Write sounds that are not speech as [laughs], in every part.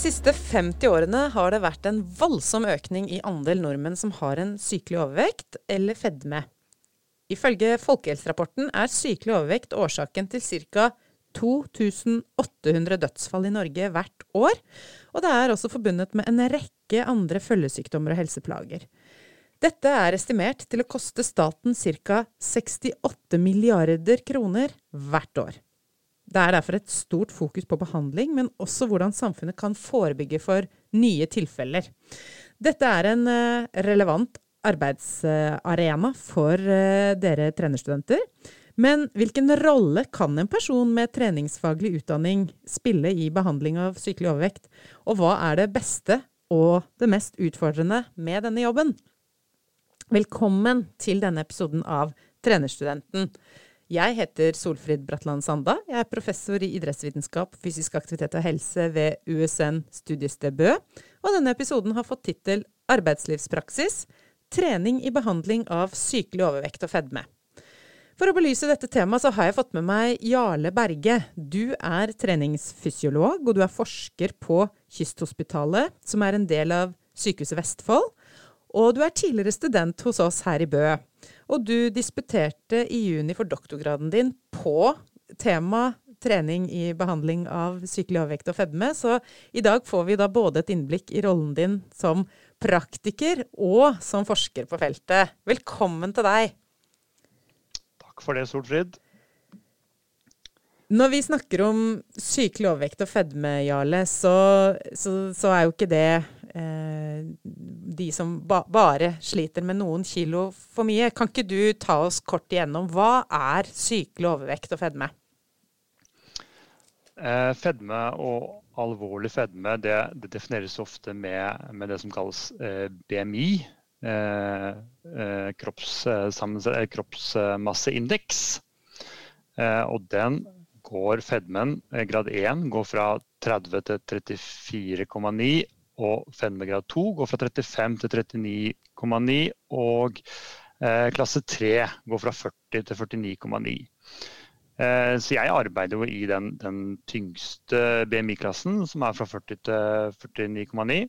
siste 50 årene har det vært en voldsom økning i andel nordmenn som har en sykelig overvekt eller fedme. Ifølge Folkehelserapporten er sykelig overvekt årsaken til ca. 2800 dødsfall i Norge hvert år, og det er også forbundet med en rekke andre følgesykdommer og helseplager. Dette er estimert til å koste staten ca. 68 milliarder kroner hvert år. Det er derfor et stort fokus på behandling, men også hvordan samfunnet kan forebygge for nye tilfeller. Dette er en eh, relevant arbeidsarena for eh, dere trenerstudenter. Men hvilken rolle kan en person med treningsfaglig utdanning spille i behandling av sykelig overvekt? Og hva er det beste og det mest utfordrende med denne jobben? Velkommen til denne episoden av Trenerstudenten. Jeg heter Solfrid Bratland Sanda. Jeg er professor i idrettsvitenskap, fysisk aktivitet og helse ved USN studiested Bø. Og denne episoden har fått tittel Arbeidslivspraksis trening i behandling av sykelig overvekt og fedme. For å belyse dette temaet så har jeg fått med meg Jarle Berge. Du er treningsfysiolog, og du er forsker på Kysthospitalet, som er en del av Sykehuset Vestfold. Og du er tidligere student hos oss her i Bø. Og du disputerte i juni for doktorgraden din på tema trening i behandling av sykelig overvekt og fedme. Så i dag får vi da både et innblikk i rollen din som praktiker og som forsker på feltet. Velkommen til deg. Takk for det, Solfrid. Når vi snakker om sykelig overvekt og fedme, Jarle, så, så, så er jo ikke det de som ba bare sliter med noen kilo for mye. Kan ikke du ta oss kort igjennom hva er sykelig overvekt og fedme? Eh, fedme og alvorlig fedme det, det defineres ofte med, med, det som kalles eh, BMI. Eh, eh, kropps, eh, kroppsmasseindeks. og den går fedmen, grad 1, går fra 30 til 34,9 og fedmegrad 2 går fra 35 til 39,9. Og eh, klasse 3 går fra 40 til 49,9. Eh, så jeg arbeider jo i den, den tyngste BMI-klassen, som er fra 40 til 49,9.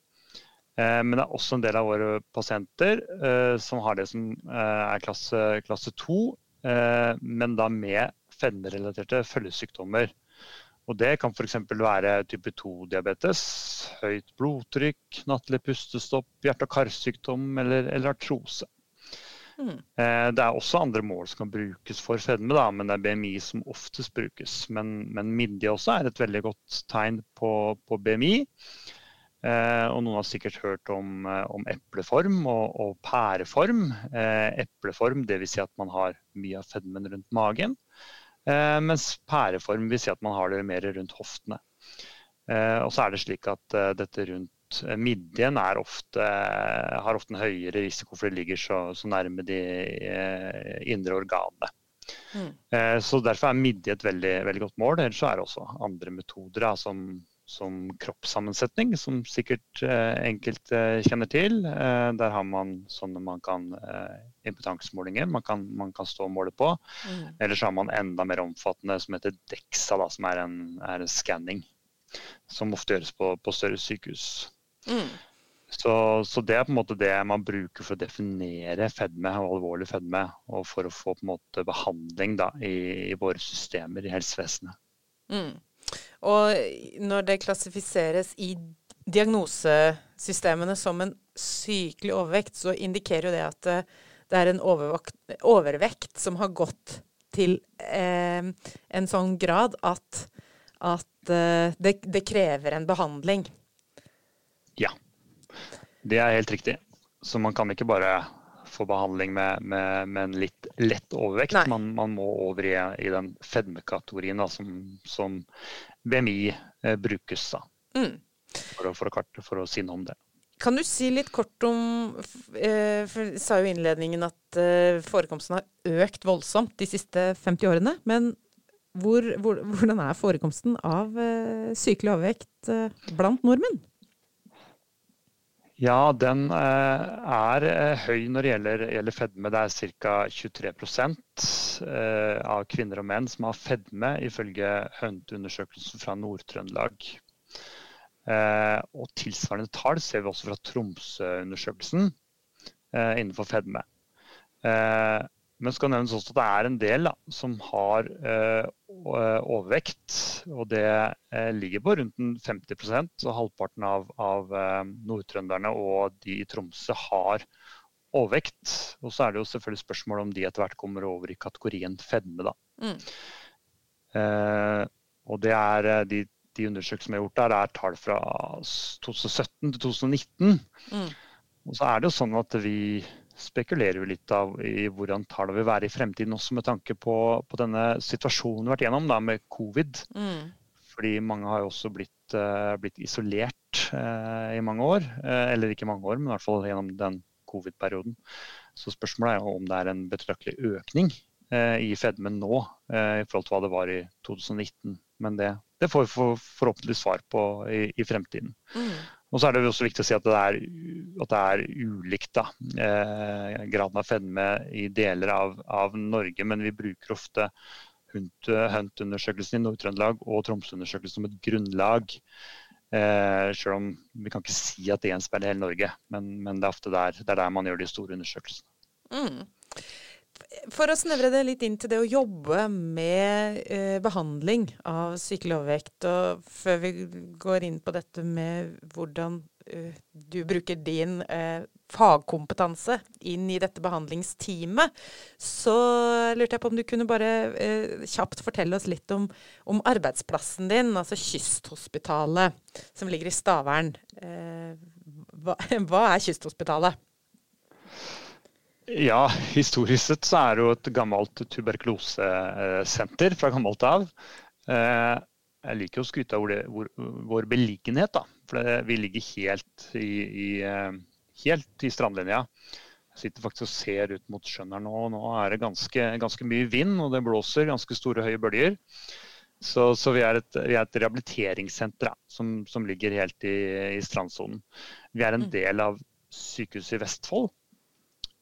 Eh, men det er også en del av våre pasienter eh, som har det som eh, er klasse, klasse 2, eh, men da med fedmerelaterte følgesykdommer. Og Det kan f.eks. være type 2-diabetes, høyt blodtrykk, nattlig pustestopp, hjerte- og karsykdom eller, eller artrose. Mm. Det er også andre mål som kan brukes for fedme, da, men det er BMI som oftest brukes. Men, men midje også er et veldig godt tegn på, på BMI. Eh, og noen har sikkert hørt om, eh, om epleform og, og pæreform. Eh, epleform dvs. Si at man har mye av fedmen rundt magen. Eh, mens pæreform vil si at man har det mer rundt hoftene. Eh, og så er det slik at eh, dette rundt midjen ofte, har ofte en høyere risiko for det ligger så, så nærme de indre organene. Mm. Så Derfor er midje et veldig, veldig, godt mål. Ellers er det også andre metoder da, som, som kroppssammensetning, som sikkert eh, enkelte eh, kjenner til. Eh, der har man sånne man kan impetansmålinger man kan, man kan, stå og måle på. Mm. Eller så har man enda mer omfattende som heter DEXA, da, som er en, er en skanning. Som ofte gjøres på, på større sykehus. Mm. Så, så, det er på en måte det man bruker for å definere fedme og alvorlig fedme. Og for å få på en måte behandling da, i, i våre systemer i helsevesenet. Mm. Og når det klassifiseres i diagnosesystemene som en sykelig overvekt, så indikerer jo det at eh, det er en overvekt som har gått til eh, en sånn grad at, at eh, det, det, krever en behandling. Ja, det er helt riktig. Så man kan ikke bare få behandling med, med, med en litt lett overvekt. Man, man, må over i, i den fedmekategorien da, som, som, BMI eh, brukes. Da, mm. for, å, for, å, for, å, si noe om det. Kan du si litt kort om eh, for Du sa jo i innledningen at eh, forekomsten har økt voldsomt de siste 50 årene. Men hvor, hvor, hvordan er forekomsten av eh, sykelig overvekt blant nordmenn? Ja, den eh, er eh, høy når det gjelder, gjelder fedme. Det er ca. 23 eh, av kvinner og menn som har fedme, ifølge HUNT-undersøkelsen fra Nord-Trøndelag. og tilsvarende tall ser vi også fra Tromsø-undersøkelsen innenfor fedme. Men skal nevnes også at det er en del da, som har eh, overvekt. Og det eh, ligger på rundt 50% så halvparten av, av eh, nordtrønderne og de i Tromsø har overvekt. Og så er det jo selvfølgelig spørsmål om de etter hvert kommer over i kategorien fedme. da. Mm. Eh, og det er eh, de, de undersøkelsene som er gjort der, er tall fra 2017 til 2019. Mm. Og så er det jo sånn at vi spekulerer vi litt av i hvordan tallene vil være i fremtiden, også med tanke på, på denne situasjonen vi har vært gjennom da, med covid. Mm. Fordi mange har jo også blitt, uh, blitt isolert uh, i mange år. Uh, eller ikke mange år, men i hvert fall gjennom den covid-perioden. Så spørsmålet er jo om det er en betraktelig økning i fedmen nå i forhold til hva det var i 2019. Men det, det får vi for, forhåpentligvis svar på i, i fremtiden. Mm. Og så er det også viktig å si at det er, at det er ulikt da, eh, graden av fedme i deler av, av, Norge. Men vi bruker ofte HUNT-undersøkelsen i Nord-Trøndelag og Tromsø-undersøkelsen som et grunnlag. Eh, selv om vi kan ikke si at det gjenspeiler hele Norge, men, men, det er ofte der, det er der man gjør de store undersøkelsene. Mm. For å snevre det litt inn til det å jobbe med eh, behandling av sykelig overvekt, og før vi går inn på dette med hvordan eh, du bruker din eh, fagkompetanse inn i dette behandlingsteamet, så lurte jeg på om du kunne bare eh, kjapt fortelle oss litt om, om, arbeidsplassen din, altså Kysthospitalet, som ligger i Stavern. Eh, hva, [laughs] hva er Kysthospitalet? Ja, historisk sett så er det jo et gammelt tuberkulosesenter fra gammelt av. Eh, jeg liker å skryte av vår beliggenhet, da. For vi ligger helt i, i, eh, helt i strandlinja. Jeg sitter faktisk og ser ut mot sjøen her nå. Nå er det ganske, ganske, mye vind, og det blåser ganske store, høye bølger. Så, så vi, er et, vi, er et, rehabiliteringssenter da, som, som, ligger helt i, i strandsonen. Vi er en mm. del av Sykehuset i Vestfold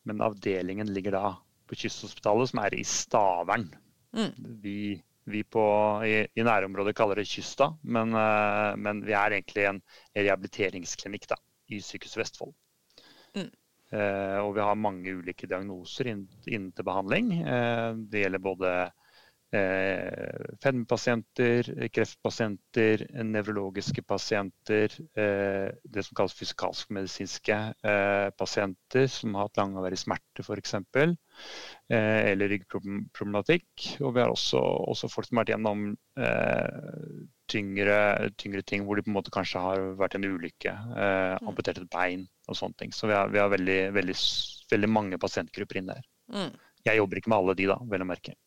men avdelingen ligger da på Kysthospitalet, som er i Stavern. Mm. Vi, vi på, i, i, nærområdet kaller det Kysta, men, uh, men, vi er egentlig en rehabiliteringsklinikk da, i Sykehuset Vestfold. Mm. Uh, og vi har mange ulike diagnoser innen, innen til behandling. Uh, det gjelder både eh, fedmepasienter, kreftpasienter, nevrologiske pasienter, eh, det som kalles fysikalsk-medisinske eh, pasienter som har hatt langvarig smerte f.eks., eh, eller ryggproblematikk. Og vi har også, også, folk som har vært gjennom eh, tyngre, tyngre, ting hvor de på en måte kanskje har vært en ulykke, eh, mm. amputert et bein og sånne ting. Så vi har, vi har veldig, veldig, veldig, mange pasientgrupper inn der. Mm. Jeg jobber ikke med alle de, da, vel å merke.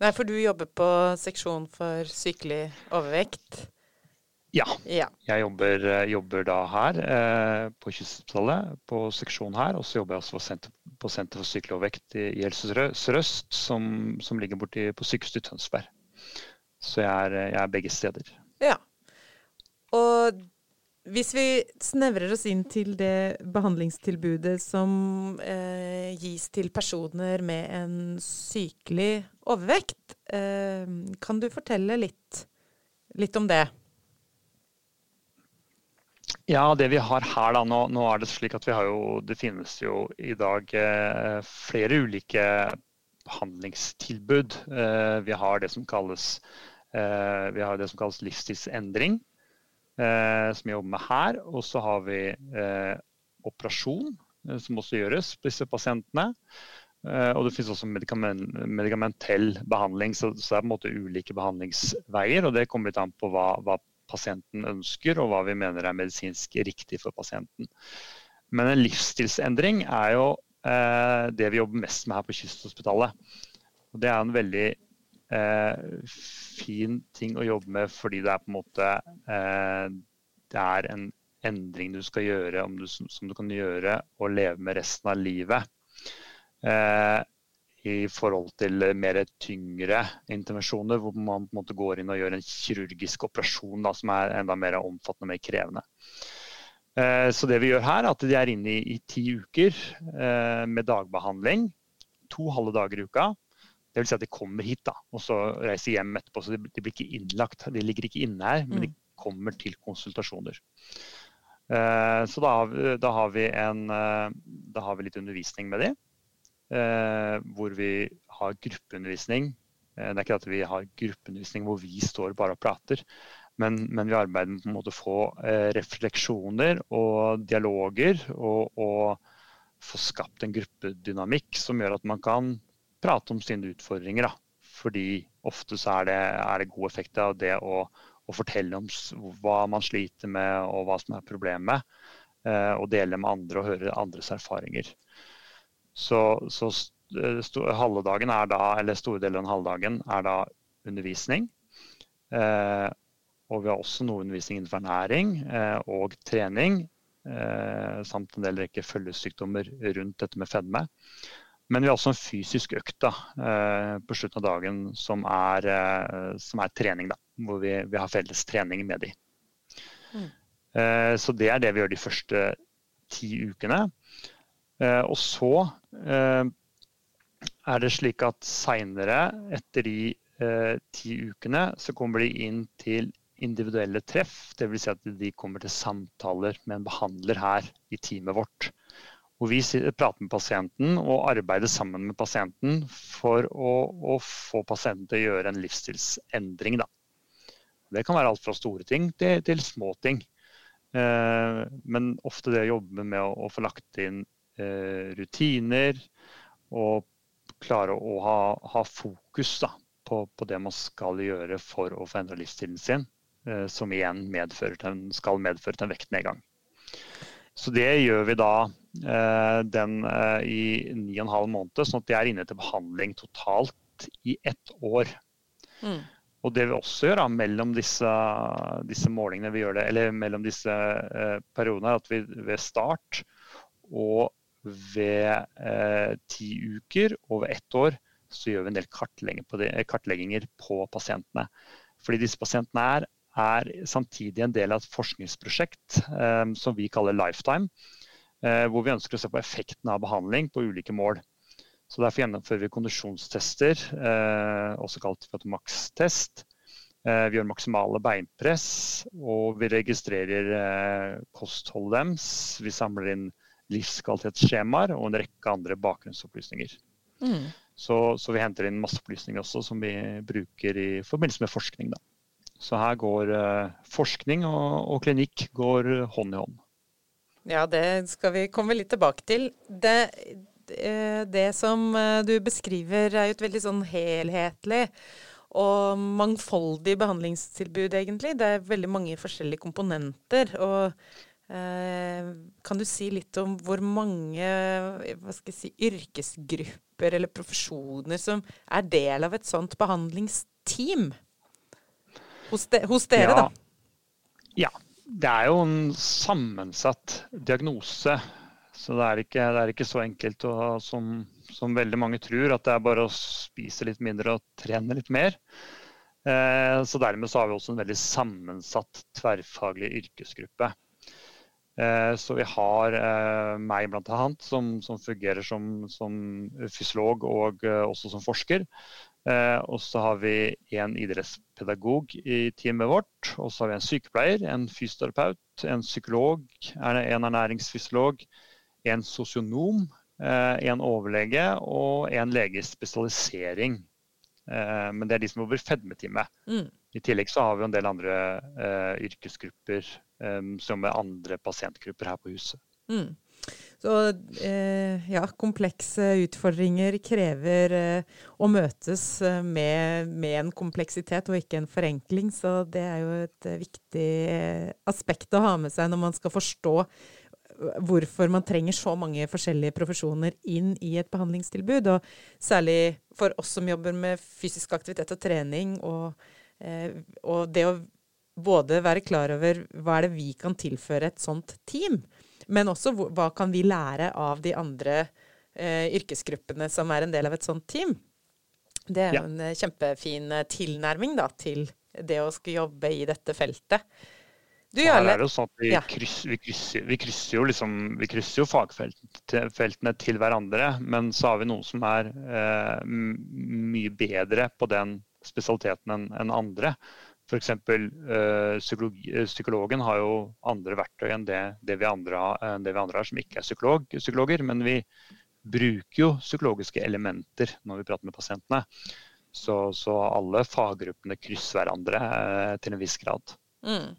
Nei, for du jobber på seksjon for sykelig overvekt? Ja. ja. Jeg jobber, eh, jobber, da her eh, på Kysthospitalet, på seksjon her. Og så jobber jeg også på Senter, på senter for sykelig overvekt i, i Helse Sør-Øst, som, som, ligger borti på sykehuset i Tønsberg. Så jeg er, jeg er begge steder. Ja. Og hvis vi snevrer oss inn til det behandlingstilbudet som eh, gis til personer med en sykelig overvekt, eh, kan du fortelle litt, litt, om det? Ja, det vi har her da, nå, nå, er det slik at vi har jo, det finnes jo i dag eh, flere ulike behandlingstilbud. Eh, vi har det som kalles, eh, det som kalles livsstilsendring som vi jobber med her. Og så har vi operasjon, som også gjøres på disse pasientene. Eh, og det finnes også medikament, medikamentell behandling, så, så, det er på en måte ulike behandlingsveier. Og det kommer litt an på hva, hva pasienten ønsker, og hva vi mener er medisinsk riktig for pasienten. Men en livsstilsendring er jo eh, det vi jobber mest med her på Kysthospitalet. Og det er en veldig eh, fin ting å jobbe med fordi det er på en måte eh, Det er en endring du skal gjøre du, som du kan gjøre og leve med resten av livet. Eh, I forhold til mer tyngre intervensjoner, hvor man på en måte går inn og gjør en kirurgisk operasjon da, som er enda mer omfattende og mer krevende. Eh, så det vi gjør her, er at de er inne i, i ti uker eh, med dagbehandling. To halve dager i uka. Det vil Si at de kommer hit da, og så reiser hjem etterpå. Så de, de, blir ikke innlagt. De ligger ikke inne her, men de mm. kommer til konsultasjoner. Så da har, vi, da, har en, da har vi, litt undervisning med dem. Hvor vi har gruppeundervisning. Det er ikke at vi har gruppeundervisning hvor vi står bare og prater. Men, men vi arbeider med å få refleksjoner og dialoger. og, og få skapt en gruppedynamikk som gjør at man kan prate om sine utfordringer. Da. Fordi ofte så er det, er det god effekt av det å, å, fortelle om hva man sliter med og hva som er problemet. Eh, og dele med andre og høre andres erfaringer. Så, så halve dagen er da, eller store deler av halvdagen er da undervisning. Eh, og vi har også noe undervisning innenfor ernæring eh, og trening. Eh, samt en del rekke følgesykdommer rundt dette med fedme. Men vi har også en fysisk økt da, eh, på slutten av dagen som er, eh, som er trening. Da, hvor vi, vi, har felles trening med de. Mm. Så det er det vi gjør de første ti ukene. Og så er det slik at seinere, etter de ti ukene, så kommer de inn til individuelle treff. Dvs. Si at de kommer til samtaler med en behandler her i teamet vårt. Hvor vi prater med pasienten og arbeider sammen med pasienten for å, å få pasienten til å gjøre en livsstilsendring. Da. Det kan være alt fra store ting til, til små ting. Eh, men ofte det å jobbe med å, å få lagt inn eh, rutiner og klare å ha, ha fokus da, på, på, det man skal gjøre for å få endra livsstilen sin, Eh, som igjen medfører en, skal medføre til en vektnedgang. Så det gjør vi da eh, den eh, i ni og en halv måned, sånn at de er inne til behandling totalt i ett år. Mm. Og det vi også gjør da, mellom disse, disse, målingene vi gjør det, eller mellom disse eh, periodene, er at vi ved start og ved eh, ti uker og ved ett år så gjør vi en del kartlegginger på, det, kartlegginger på pasientene. Fordi disse pasientene er er samtidig en del av et forskningsprosjekt eh, som vi kaller Lifetime. Eh, hvor vi ønsker å se på effekten av behandling på ulike mål. Så Derfor gjennomfører vi kondisjonstester, eh, også kalt Max-test. Eh, vi gjør maksimale beinpress, og vi registrerer eh, kostholdet deres. Vi samler inn livskvalitetsskjemaer og en rekke andre bakgrunnsopplysninger. Mm. Så, så, vi henter inn masse opplysninger også som vi bruker i forbindelse med forskning. Da. Så her går eh, forskning og, og, klinikk går hånd i hånd. Ja, det skal vi komme litt tilbake til. Det, det, det som eh, du beskriver er jo et veldig sånn helhetlig og mangfoldig behandlingstilbud, egentlig. Det er veldig mange forskjellige komponenter. og eh, kan du si litt om hvor mange si, yrkesgrupper eller profesjoner som er del av et sånt behandlingsteam? Hos, de, hos dere, ja. da? Ja. Det er jo en sammensatt diagnose. Så det er ikke, det er ikke så enkelt å, som, som, veldig mange tror, at det er bare å spise litt mindre og trene litt mer. Eh, så dermed så har vi også en veldig sammensatt tverrfaglig yrkesgruppe. Eh, så vi har eh, meg bl.a. Som, som fungerer som, som fysiolog og eh, også som forsker. Og så har vi en idrettspedagog i teamet vårt. Og så har vi en sykepleier, en fysioterapeut, en psykolog, en ernæringsfysiolog, en sosionom, en overlege og en legespesialisering. spesialisering. men det er de som jobber fedmeteamet. Mm. I tillegg så har vi en del andre yrkesgrupper som med andre pasientgrupper her på huset. Mm. Så eh, ja, komplekse utfordringer krever eh, å møtes eh, med, med, en kompleksitet og ikke en forenkling. Så det er jo et eh, viktig eh, aspekt å ha med seg når man skal forstå eh, hvorfor man trenger så mange forskjellige profesjoner inn i et behandlingstilbud. Og særlig for oss som jobber med fysisk aktivitet og trening, og, og det å både være klar over hva er det vi kan tilføre et sånt team. Men også hva kan vi lære av de andre eh, yrkesgruppene som er en del av et sånt team? Det er jo ja. en eh, kjempefin eh, tilnærming da, til det å skulle jobbe i dette feltet. Du, her er det jo sånn at vi, ja. kryss, vi, krysser, vi, krysser, jo liksom, vi krysser jo fagfeltene til hverandre, men så har vi noen som er eh, mye bedre på den spesialiteten enn en andre. F.eks. Uh, psykologen har jo andre verktøy enn det, det, vi, andre, det vi andre har, som ikke er psykolog, psykologer. Men vi bruker jo psykologiske elementer når vi prater med pasientene. Så, så alle faggruppene krysser hverandre uh, til en viss grad. Mm.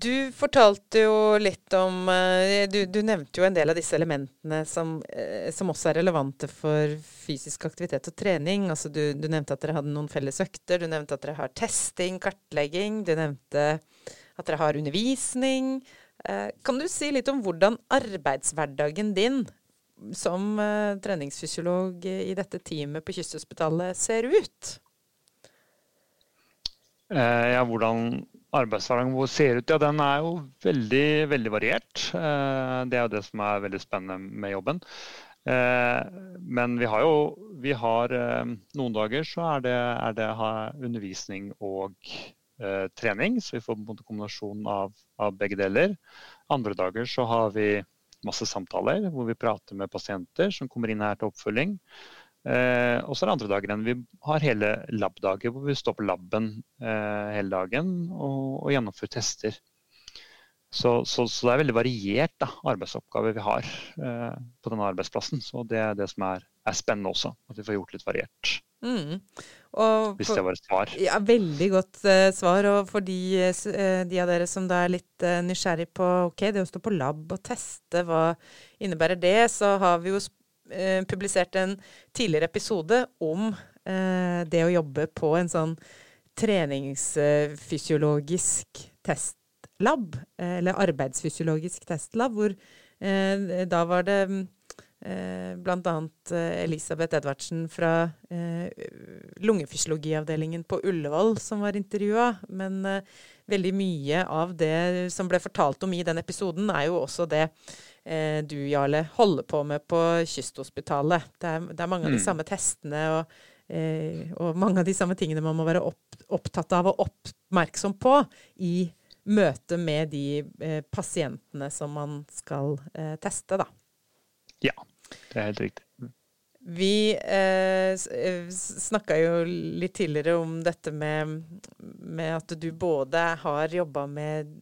Du fortalte jo litt om eh, du, du, nevnte jo en del av disse elementene som, eh, som, også er relevante for fysisk aktivitet og trening. Altså du, du, nevnte at dere hadde noen felles økter. Du nevnte at dere har testing, kartlegging. Du nevnte at dere har undervisning. Eh, kan du si litt om hvordan arbeidshverdagen din som treningsfysiolog i dette teamet på Kysthospitalet ser ut? ja, hvordan arbeidshverdagen vår ser ut, ja, den er jo veldig, veldig variert. Eh, det er jo det som er veldig spennende med jobben. Eh, men vi har jo vi har, eh, Noen dager så er det, er det undervisning og trening, så vi får en kombinasjon av, av, begge deler. Andre dager så har vi masse samtaler hvor vi prater med pasienter som kommer inn her til oppfølging. Eh, og så er det andre dager enn vi har hele lab-dager hvor vi står på laben eh, hele dagen og, og gjennomfører tester. Så, så, så, det er veldig variert da, arbeidsoppgaver vi har eh, på denne arbeidsplassen. Så det er det som er, er spennende også, at vi får gjort litt variert. Mm. For, Hvis det var et svar. Ja, Veldig godt uh, svar. Og for de, uh, de, av dere som da er litt uh, nysgjerrig på ok, det å stå på lab og teste, hva innebærer det, så har vi jo publisert en tidligere episode om eh, det å jobbe på en sånn treningsfysiologisk testlab, eh, eller arbeidsfysiologisk testlab, hvor eh, da var det Blant Bl.a. Eh, Elisabeth Edvardsen fra eh, lungefysiologiavdelingen på Ullevål som var intervjua. Men eh, veldig mye av det som ble fortalt om i den episoden, er jo også det eh, du, Jarle, holder på med på Kysthospitalet. Det er, det er mange av de mm. samme testene og, eh, og, mange av de samme tingene man må være opp, opptatt av og oppmerksom på i møte med de eh, pasientene som man skal eh, teste, da. Ja, det er helt riktig. Vi eh, eh snakka jo litt tidligere om dette med, med at du både har jobba med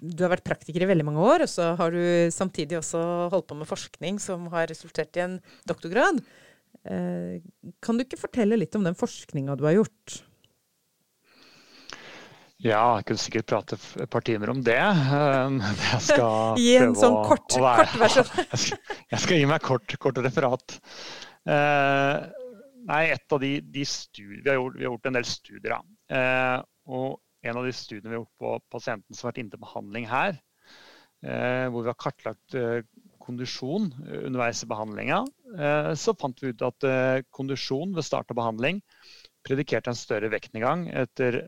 du har vært praktiker i veldig mange år, og så har du samtidig også holdt på med forskning som har resultert i en doktorgrad. Eh, kan du ikke fortelle litt om den forskninga du har gjort? Ja, jeg kunne sikkert prate et par timer om det. Eh, jeg skal [laughs] Gi en sånn kort, kort versjon. [laughs] jeg skal gi meg kort, kort referat. Eh, nei, et av de, de studier, vi har, gjort, vi har, gjort, en del studier. Eh, og en av de studiene vi har gjort på pasienten som har vært inne til behandling her, eh, hvor vi har kartlagt eh, kondisjon eh, underveis i behandlinga, så fant vi ut at kondisjon ved start av behandling predikerte en større vektnedgang etter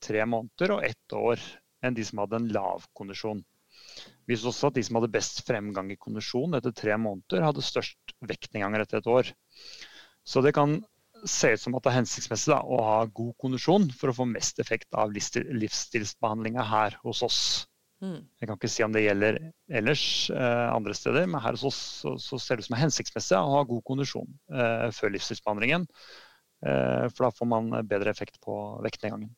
tre måneder og ett år enn de som hadde en lav kondisjon. Vi så også at de som hadde best fremgang i kondisjon etter tre måneder, hadde størst vektnedganger etter et år. Så det kan se ut som at det er hensiktsmessig da, å ha god kondisjon for å få mest effekt av livsstilsbehandlinga her hos oss. Mm. Jeg kan ikke si om det gjelder ellers eh, andre steder, men her hos oss så, så ser det ut som det er hensiktsmessig å ha god kondisjon eh, før livsstilsbehandlingen. Eh, for da får man bedre effekt på vektnedgangen.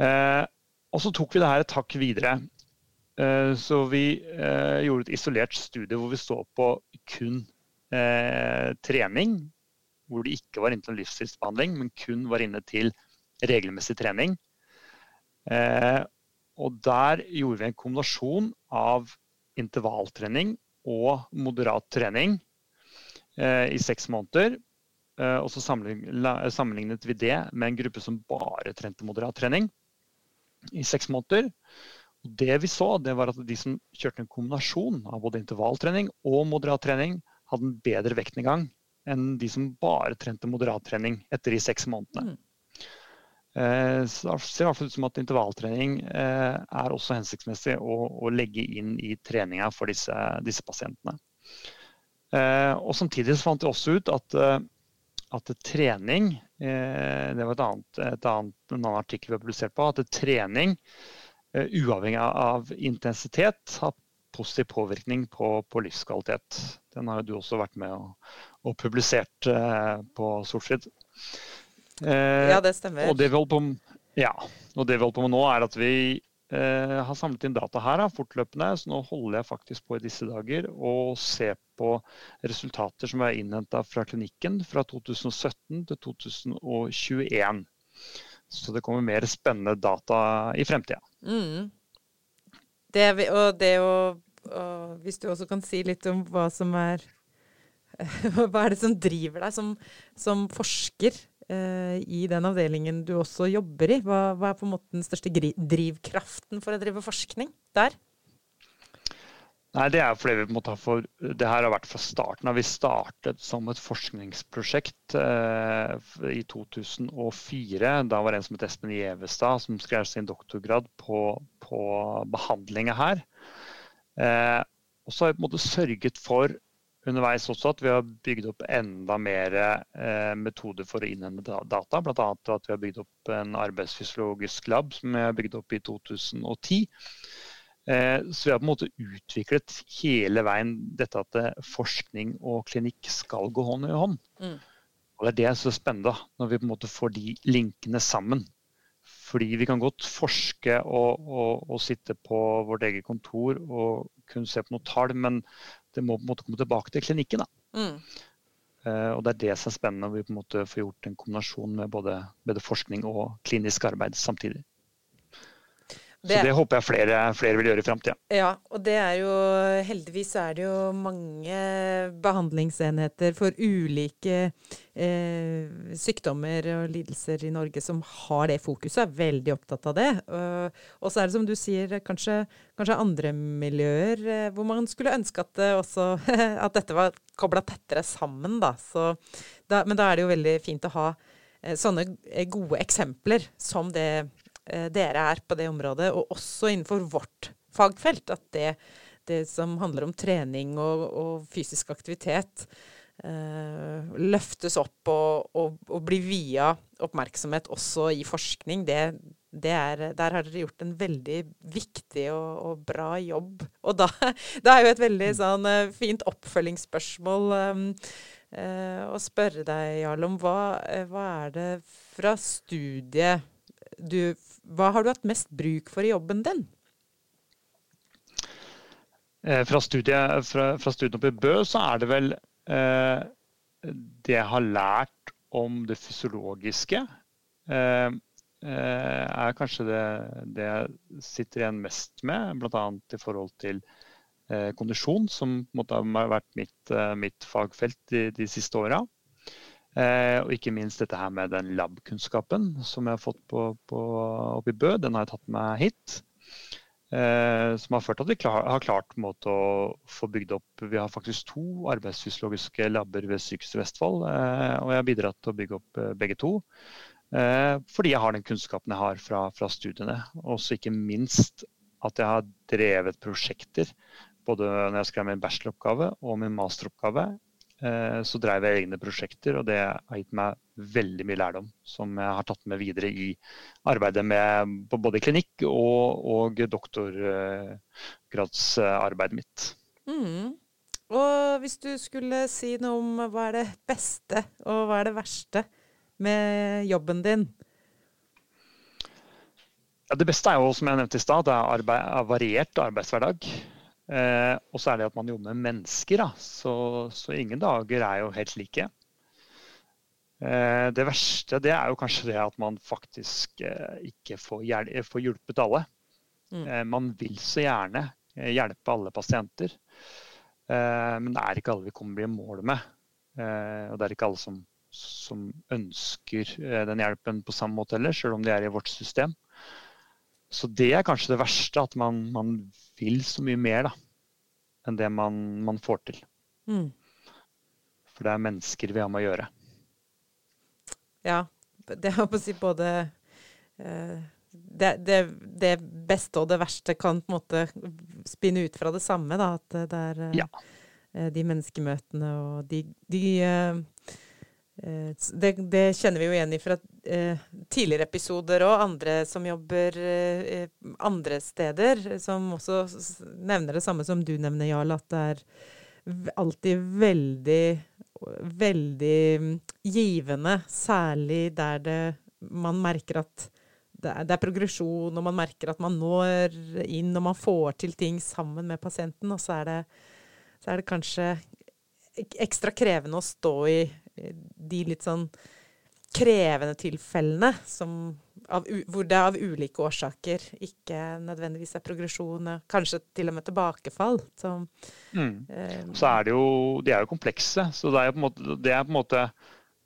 Eh, og så tok vi det her et hakk videre. Eh, så vi eh, gjorde et isolert studie hvor vi så på kun trening hvor de ikke var inne til livsstilsbehandling, men kun var inne til regelmessig trening. Eh, og der gjorde vi en kombinasjon av intervalltrening og moderat trening eh, i seks måneder. Eh, og så sammenlignet vi det med en gruppe som bare trente moderat trening i seks måneder. Og det vi så, det var at de som kjørte en kombinasjon av både intervalltrening og moderat trening, hadde en bedre vektnedgang enn de som bare trente moderattrening etter de seks månedene. Mm. Eh, så det ser i hvert fall ut som at intervalltrening eh, er også hensiktsmessig å, å legge inn i treninga for disse, disse pasientene. Eh, og Samtidig så fant vi også ut at, at trening Det var et annet, et annet, en annen artikkel vi har publisert på. At trening, uavhengig av intensitet, har positiv påvirkning på, på, livskvalitet. Den har jo du også vært med og, og publisert eh, på Solfrid. ja, det stemmer. Og det vi holder på, ja, og det vi holder på med nå, er at vi eh, har samlet inn data her fortløpende. Så nå holder jeg faktisk på i disse dager og ser på resultater som er innhenta fra klinikken fra 2017 til 2021. Så det kommer mer spennende data i fremtida. Mm. Det, og det å og Hvis du også kan si litt om hva som er [laughs] Hva er det som driver deg som, som forsker eh, i den avdelingen du også jobber i? Hva, hva, er på en måte den største drivkraften for å drive forskning der? Nei, Det er fordi vi på en har for, det her har vært fra starten av. Vi startet som et forskningsprosjekt eh, i 2004. Da var det en som het Espen Gjevestad som skrev sin doktorgrad på, på behandlinga her. Eh, og så har vi på en måte sørget for underveis også at vi har bygd opp enda mer eh, metoder for å innhente data. Bl.a. at vi har bygd opp en arbeidsfysiologisk lab som vi har bygd opp i 2010. Eh, så vi har på en måte utviklet hele veien dette at eh, forskning og klinikk skal gå hånd i hånd. Mm. Og Det er det som er spennende, når vi på en måte får de linkene sammen. Fordi vi kan godt forske og, og, og sitte på vårt eget kontor og kunne se på noen tall, men det må på en måte komme tilbake til klinikken. Mm. Uh, og Det er det som er spennende, når vi på en måte får gjort en kombinasjon med både, både forskning og klinisk arbeid samtidig. Det, så det håper jeg flere, flere vil gjøre i framtida. Ja, og det er jo heldigvis er det jo mange behandlingsenheter for ulike eh, sykdommer og lidelser i Norge som har det fokuset, er veldig opptatt av det. Og, og så er det som du sier, kanskje, kanskje andre miljøer eh, hvor man skulle ønske at, det også, [laughs] at dette var kobla tettere sammen, da. Så, da. Men da er det jo veldig fint å ha eh, sånne gode eksempler som det Eh, dere er på det området, og også innenfor vårt fagfelt. At det, det som handler om trening og, og fysisk aktivitet, eh, løftes opp og, og, og blir via oppmerksomhet også i forskning. Det, det er, der har dere gjort en veldig viktig og, og bra jobb. Og da, [laughs] det er jo et veldig sånn eh, fint oppfølgingsspørsmål um, uh, å spørre deg, Jarl, om hva, hva er det fra studiet du hva har du hatt mest bruk for i jobben din? Eh, fra, studiet, fra, fra studiet oppe i Bø så er det vel eh, det jeg har lært om det fysiologiske. Eh, eh er kanskje det, det, jeg sitter igjen mest med, bl.a. i forhold til eh, kondisjon, som måtte ha vært mitt, eh, mitt fagfelt de, de siste åra. Eh, og ikke minst dette her med den lab-kunnskapen som jeg har fått på, på, oppe i Bø. Den har jeg tatt med hit. Eh, som har ført til at vi klar, har klart måte, å få bygd opp Vi har faktisk to arbeidsfysiologiske labber ved Sykehuset Vestfold. Eh, og jeg har bidratt til å bygge opp eh, begge to. Eh, fordi jeg har den kunnskapen jeg har fra, fra studiene. Og ikke minst at jeg har drevet prosjekter både når jeg skrev min bacheloroppgave og min masteroppgave så drev jeg egne prosjekter, og det har gitt meg veldig mye lærdom som jeg har tatt med videre i arbeidet med både klinikk og, og doktorgradsarbeidet mitt. Mm. Og hvis du skulle si noe om hva er det beste og hva er det verste med jobben din? Ja, det beste er jo, som jeg nevnte i stad, det er arbeid, variert arbeidshverdag. Eh, og så er det at man jobber med mennesker, da. Så, så ingen dager er jo helt like. Eh, det verste det er jo kanskje det at man faktisk eh, ikke får, hjel får, hjulpet alle. Mm. Eh, man vil så gjerne eh, hjelpe alle pasienter, eh, men det er ikke alle vi kommer i mål med. og det er ikke alle som, som ønsker den hjelpen på samme måte heller, selv om de er i vårt system. Så det er kanskje det verste, at man, man vil så mye mer da, enn det man, man får til. Mm. For det er mennesker vi har med å gjøre. Ja. Det er å si både eh, det, det, det, beste og det verste kan på en måte spinne ut fra det samme. Da, at det er eh, ja. Eh, de menneskemøtene og de, de Eh, det, det, kjenner vi jo igjen i fra eh, tidligere episoder og andre som jobber eh, andre steder, som også nevner det samme som du nevner, Jarl, at det er alltid veldig veldig givende, særlig der det, man merker at det er, det er, progresjon, og man merker at man når inn og man får til ting sammen med pasienten. Og så er det, så er det kanskje ekstra krevende å stå i de litt sånn krevende tilfellene som, av, hvor det av ulike årsaker ikke nødvendigvis er progresjon, kanskje til og med tilbakefall. Så, mm. eh, så er det jo De er jo komplekse. Så det er, på en måte, det, på en måte,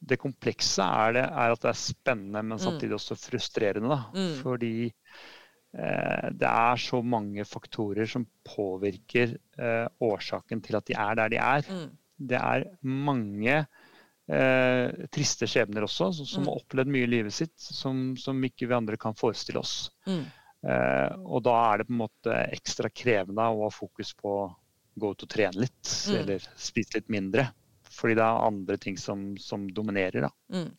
det komplekse er, det, er, at det er spennende, men mm. samtidig også frustrerende. Da. Mm. Fordi eh, det er så mange faktorer som påvirker eh, årsaken til at de er der de er. Mm. Det er mange eh, triste skjebner også, som mm. har opplevd mye i livet sitt som, som, ikke vi andre kan forestille oss. Mm. Eh, og da er det på en måte ekstra krevende å ha fokus på å gå ut og trene litt, mm. eller spise litt mindre. Fordi det er andre ting som, som dominerer. Da. Mm.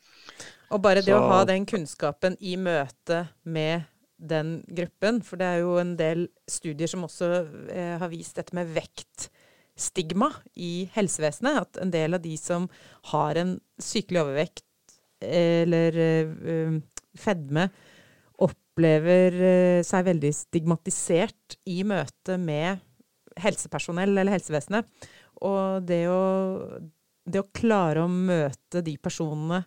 Og bare det Så, å ha den kunnskapen i møte med den gruppen, for det er jo en del studier som også eh, har vist dette med vekt stigma i helsevesenet. At en del av de som har en sykelig overvekt eller uh, fedme, opplever uh, seg veldig stigmatisert i møte med helsepersonell eller helsevesenet. Og det å, det å klare å møte de personene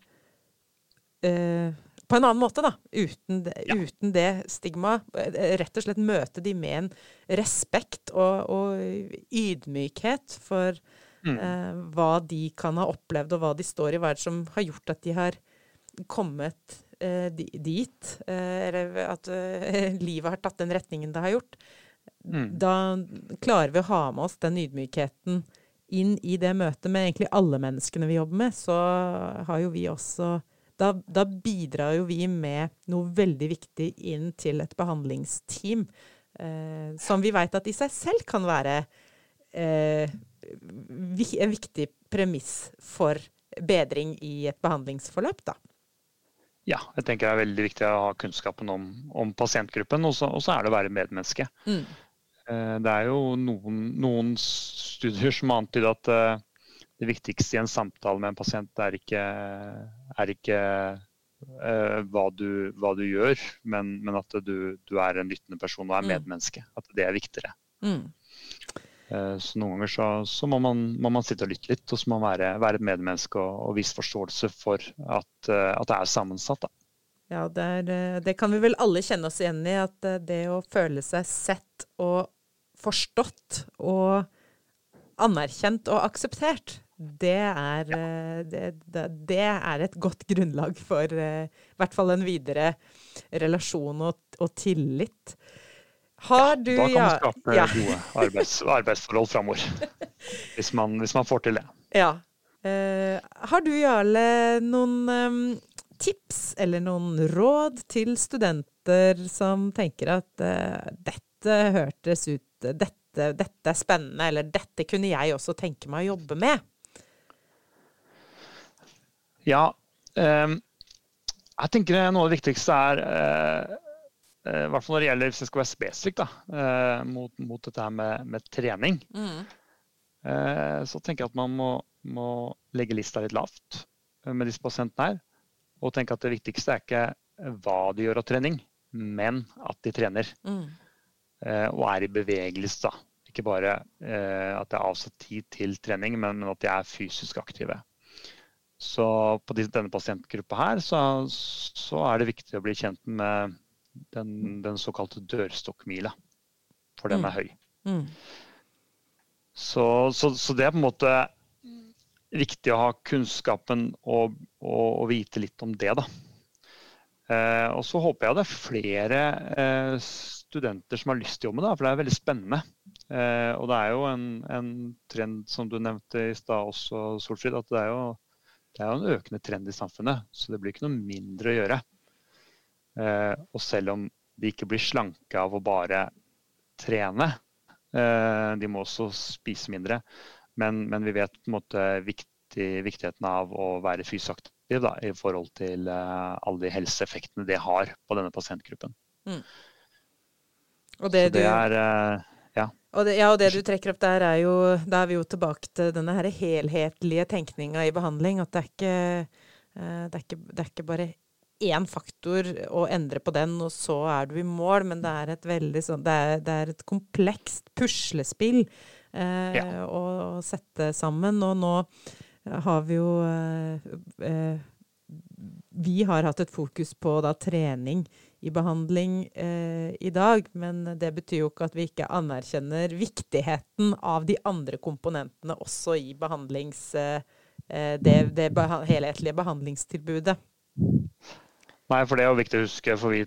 uh, på en annen måte, da. Uten ja. uten det stigmaet. Rett og slett møte de med en respekt og, og ydmykhet for mm. eh, hva de kan ha opplevd, og hva de står i. Hva er det som har gjort at de har kommet eh, dit? Eh, eller at eh, [laughs] livet har tatt den retningen det har gjort. Mm. Da klarer vi å ha med oss den ydmykheten inn i det møtet med egentlig alle menneskene vi jobber med. Så har jo vi også da, da, bidrar jo vi med noe veldig viktig inn til et behandlingsteam. Eh, som vi vet at i seg selv kan være eh, en viktig premiss for bedring i et behandlingsforløp. da. Ja, jeg tenker det er veldig viktig å ha kunnskapen om, om pasientgruppen, og så er det å være medmenneske. Mm. Eh, det er jo noen, noen studier som antyder at eh, det viktigste i en samtale med en pasient er ikke, er ikke uh, hva, du, hva, du, gjør, men, men at du, du, er en lyttende person og er mm. medmenneske. At det er viktigere. Mm. Uh, så noen ganger så, så må, man, må, man, sitte og lytte litt, og så må man være, være et medmenneske og, og vise forståelse for at, uh, at, det er sammensatt. Da. Ja, det, er, det, kan vi vel alle kjenne oss igjen i. At det å føle seg sett og forstått og anerkjent og akseptert, det er, eh, det, det er, et godt grunnlag for uh, i hvert fall en videre relasjon og, og tillit. Har ja, du Da kan ja, man skape ja. gode arbeids, arbeidsforhold framover. [laughs] Hvis, hvis, man får til det. Ja. Uh, har du, Jarle, noen um, tips eller noen råd til studenter som tenker at uh, dette hørtes ut dette, dette er spennende, eller dette kunne jeg også tenke meg å jobbe med? Ja, eh, jeg tenker noe av det viktigste er eh, eh, i hvert fall når det gjelder hvis jeg skal være spesifikt eh, mot, mot, dette her med, med trening, mm. Eh, så tenker jeg at man må, må, legge lista litt lavt med disse pasientene her. Og tenke at det viktigste er ikke hva de gjør av trening, men at de trener. Mm. og er i bevegelse. da. Ikke bare at det er avsatt tid til trening, men, men at de er fysisk aktive. Så på denne pasientgruppa her så, så, er det viktig å bli kjent med den, den såkalte dørstokkmila. For den er mm. høy. Mm. Så, så, så, det er på en måte viktig å ha kunnskapen og, og, og vite litt om det, da. Eh, og så håper jeg det er flere eh, studenter som har lyst til å jobbe det, for det er veldig spennende. Eh, og det er jo en, en trend som du nevnte i stad også, Solfrid, at det er jo det er jo en økende trend i samfunnet, så det blir ikke noe mindre å gjøre. Eh, og selv om de ikke blir slanke av å bare trene, eh, de må også spise mindre, men, men vi vet på en måte viktig, viktigheten av å være fysisk aktiv da, i forhold til eh, alle de helseeffektene det har på denne pasientgruppen. Mm. Og det, det er. Og det, ja, og det du trekker opp der, er jo Da er vi jo tilbake til denne her helhetlige tenkninga i behandling. At det er ikke, eh, det er ikke, det er ikke bare én faktor å endre på den, og så er du i mål. Men det er et veldig sånn Det er, det er et komplekst puslespill eh, ja. å, å, sette sammen. Og nå har vi jo eh, eh, Vi har hatt et fokus på da trening i behandling eh, i dag, men det betyr jo ikke at vi ikke anerkjenner viktigheten av de andre komponentene også i behandlings, eh, det, det beha helhetlige behandlingstilbudet. Nei, for det er jo viktig å huske. For vi,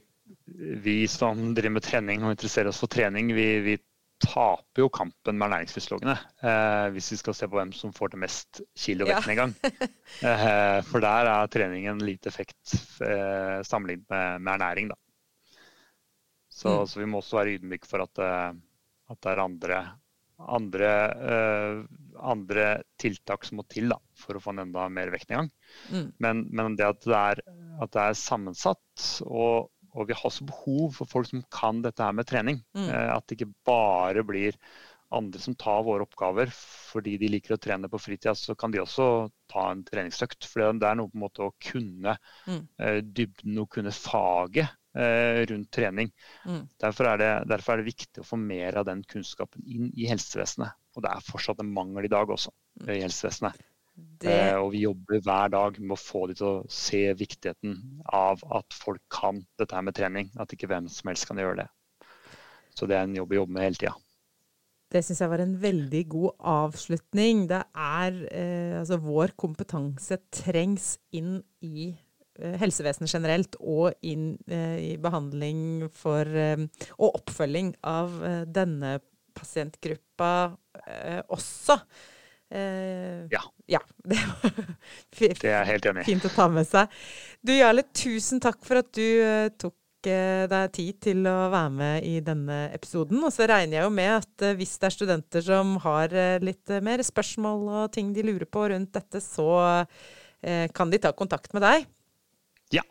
vi som driver med trening og interesserer oss for trening, vi, vi taper jo kampen med ernæringsfysiologene. Eh, hvis vi skal se på hvem som får det mest kilovekten ja. [laughs] eh, for der er treningen lite effekt eh, sammenlignet med, med, ernæring. Da. Så, mm. så, vi må også være ydmyke for at, eh, at det er andre, andre, uh, andre, tiltak som må til da, for å få en enda mer vektnedgang. Mm. Men, men, det at det er, at det er sammensatt, og, og, vi har også behov for folk som kan dette her med trening. Mm. Uh, at det ikke bare blir andre som tar våre oppgaver fordi de liker å trene på fritida, så kan de også ta en treningsøkt. For det er noe på en måte å kunne mm. uh, dybden og kunne faget Eh, rundt trening. Mm. Derfor, er det, derfor, er det, viktig å få mer av den kunnskapen inn i helsevesenet. Og det er fortsatt en mangel i dag også mm. i helsevesenet. Det... Eh, og vi jobber hver dag med å få de til å se viktigheten av at folk kan dette her med trening. At ikke hvem som helst kan gjøre det. Så det er en jobb vi jobber med hele tida. Det syns jeg var en veldig god avslutning. Det er eh, Altså, vår kompetanse trengs inn i Eh, helsevesenet generelt og inn eh, i behandling for eh, og oppfølging av denne pasientgruppa også. Ja. ja. [laughs] Det, det er jeg helt enig i. Fint å ta med seg. Du Jarle, tusen takk for at du tok deg tid til å være med i denne episoden. Og så regner jeg jo med at hvis det er studenter som har litt mer spørsmål og ting de lurer på rundt dette, så kan de ta kontakt med deg. Ja,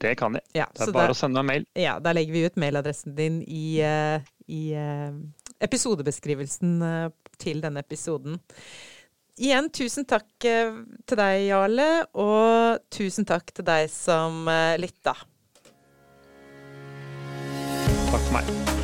det kan de. Ja, det er bare der, å sende meg mail. Ja, Da legger vi ut mailadressen din i, i episodebeskrivelsen til denne episoden. Igjen tusen takk til deg, Jarle, og tusen takk til deg som lytta. Takk for meg.